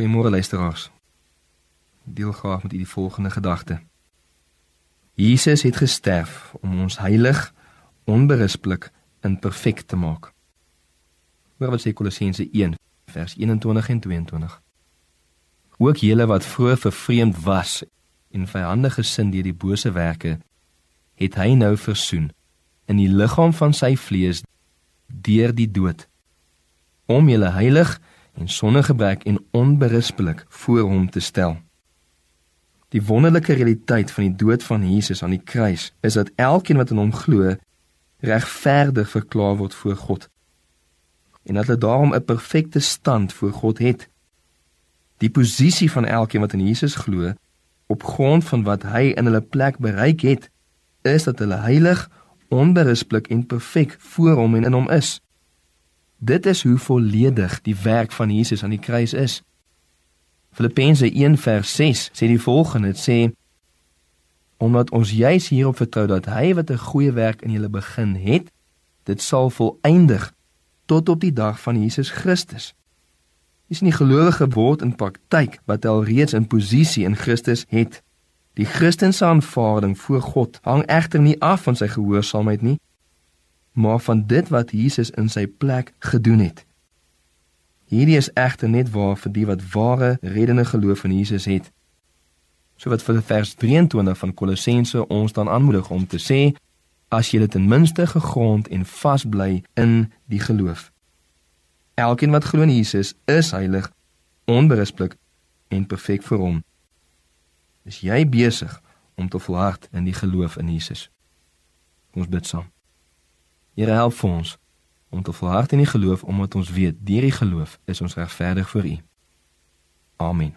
Goeiemôre luisteraars. Deel graag met u die volgende gedagte. Jesus het gesterf om ons heilig, onberispelik en perfek te maak. Hoor wat sê Kolossense 1 vers 21 en 22. Ook julle wat vroeër vervreemd was en vyhandig gesind deur die bose werke, het hy nou versoen in die liggaam van sy vlees deur die dood om julle heilig en sonder gebrek en onberispelik voor hom te stel. Die wonderlike realiteit van die dood van Jesus aan die kruis is dat elkeen wat in hom glo regverdig verklaar word voor God en dat hulle daarom 'n perfekte stand voor God het. Die posisie van elkeen wat in Jesus glo op grond van wat hy in hulle plek bereik het, is dat hulle heilig, onberispelik en perfek voor hom en in hom is. Dit is hoe volledig die werk van Jesus aan die kruis is. Filippense 1:6 sê die volgende: Dit sê omdat ons juis hierop vertrou dat hy wat 'n goeie werk in julle begin het, dit sal volëindig tot op die dag van Jesus Christus. Dis nie gelowige word in praktyk wat al reeds in posisie in Christus het. Die Christense aanvaarding voor God hang egter nie af van sy gehoorsaamheid nie, maar van dit wat Jesus in sy plek gedoen het. Hierdie is egter net waar vir die wat ware reddende geloof in Jesus het. So wat vir vers 23 van Kolossense ons dan aanmoedig om te sê as jy ten minste gegrond en vas bly in die geloof. Elkeen wat glo in Jesus is heilig, onberispelik en perfek vir hom. Is jy besig om te volhard in die geloof in Jesus? Ons bid saam. Here help vir ons om te volhard in die geloof omdat ons weet deur die geloof is ons regverdig voor U. Amen.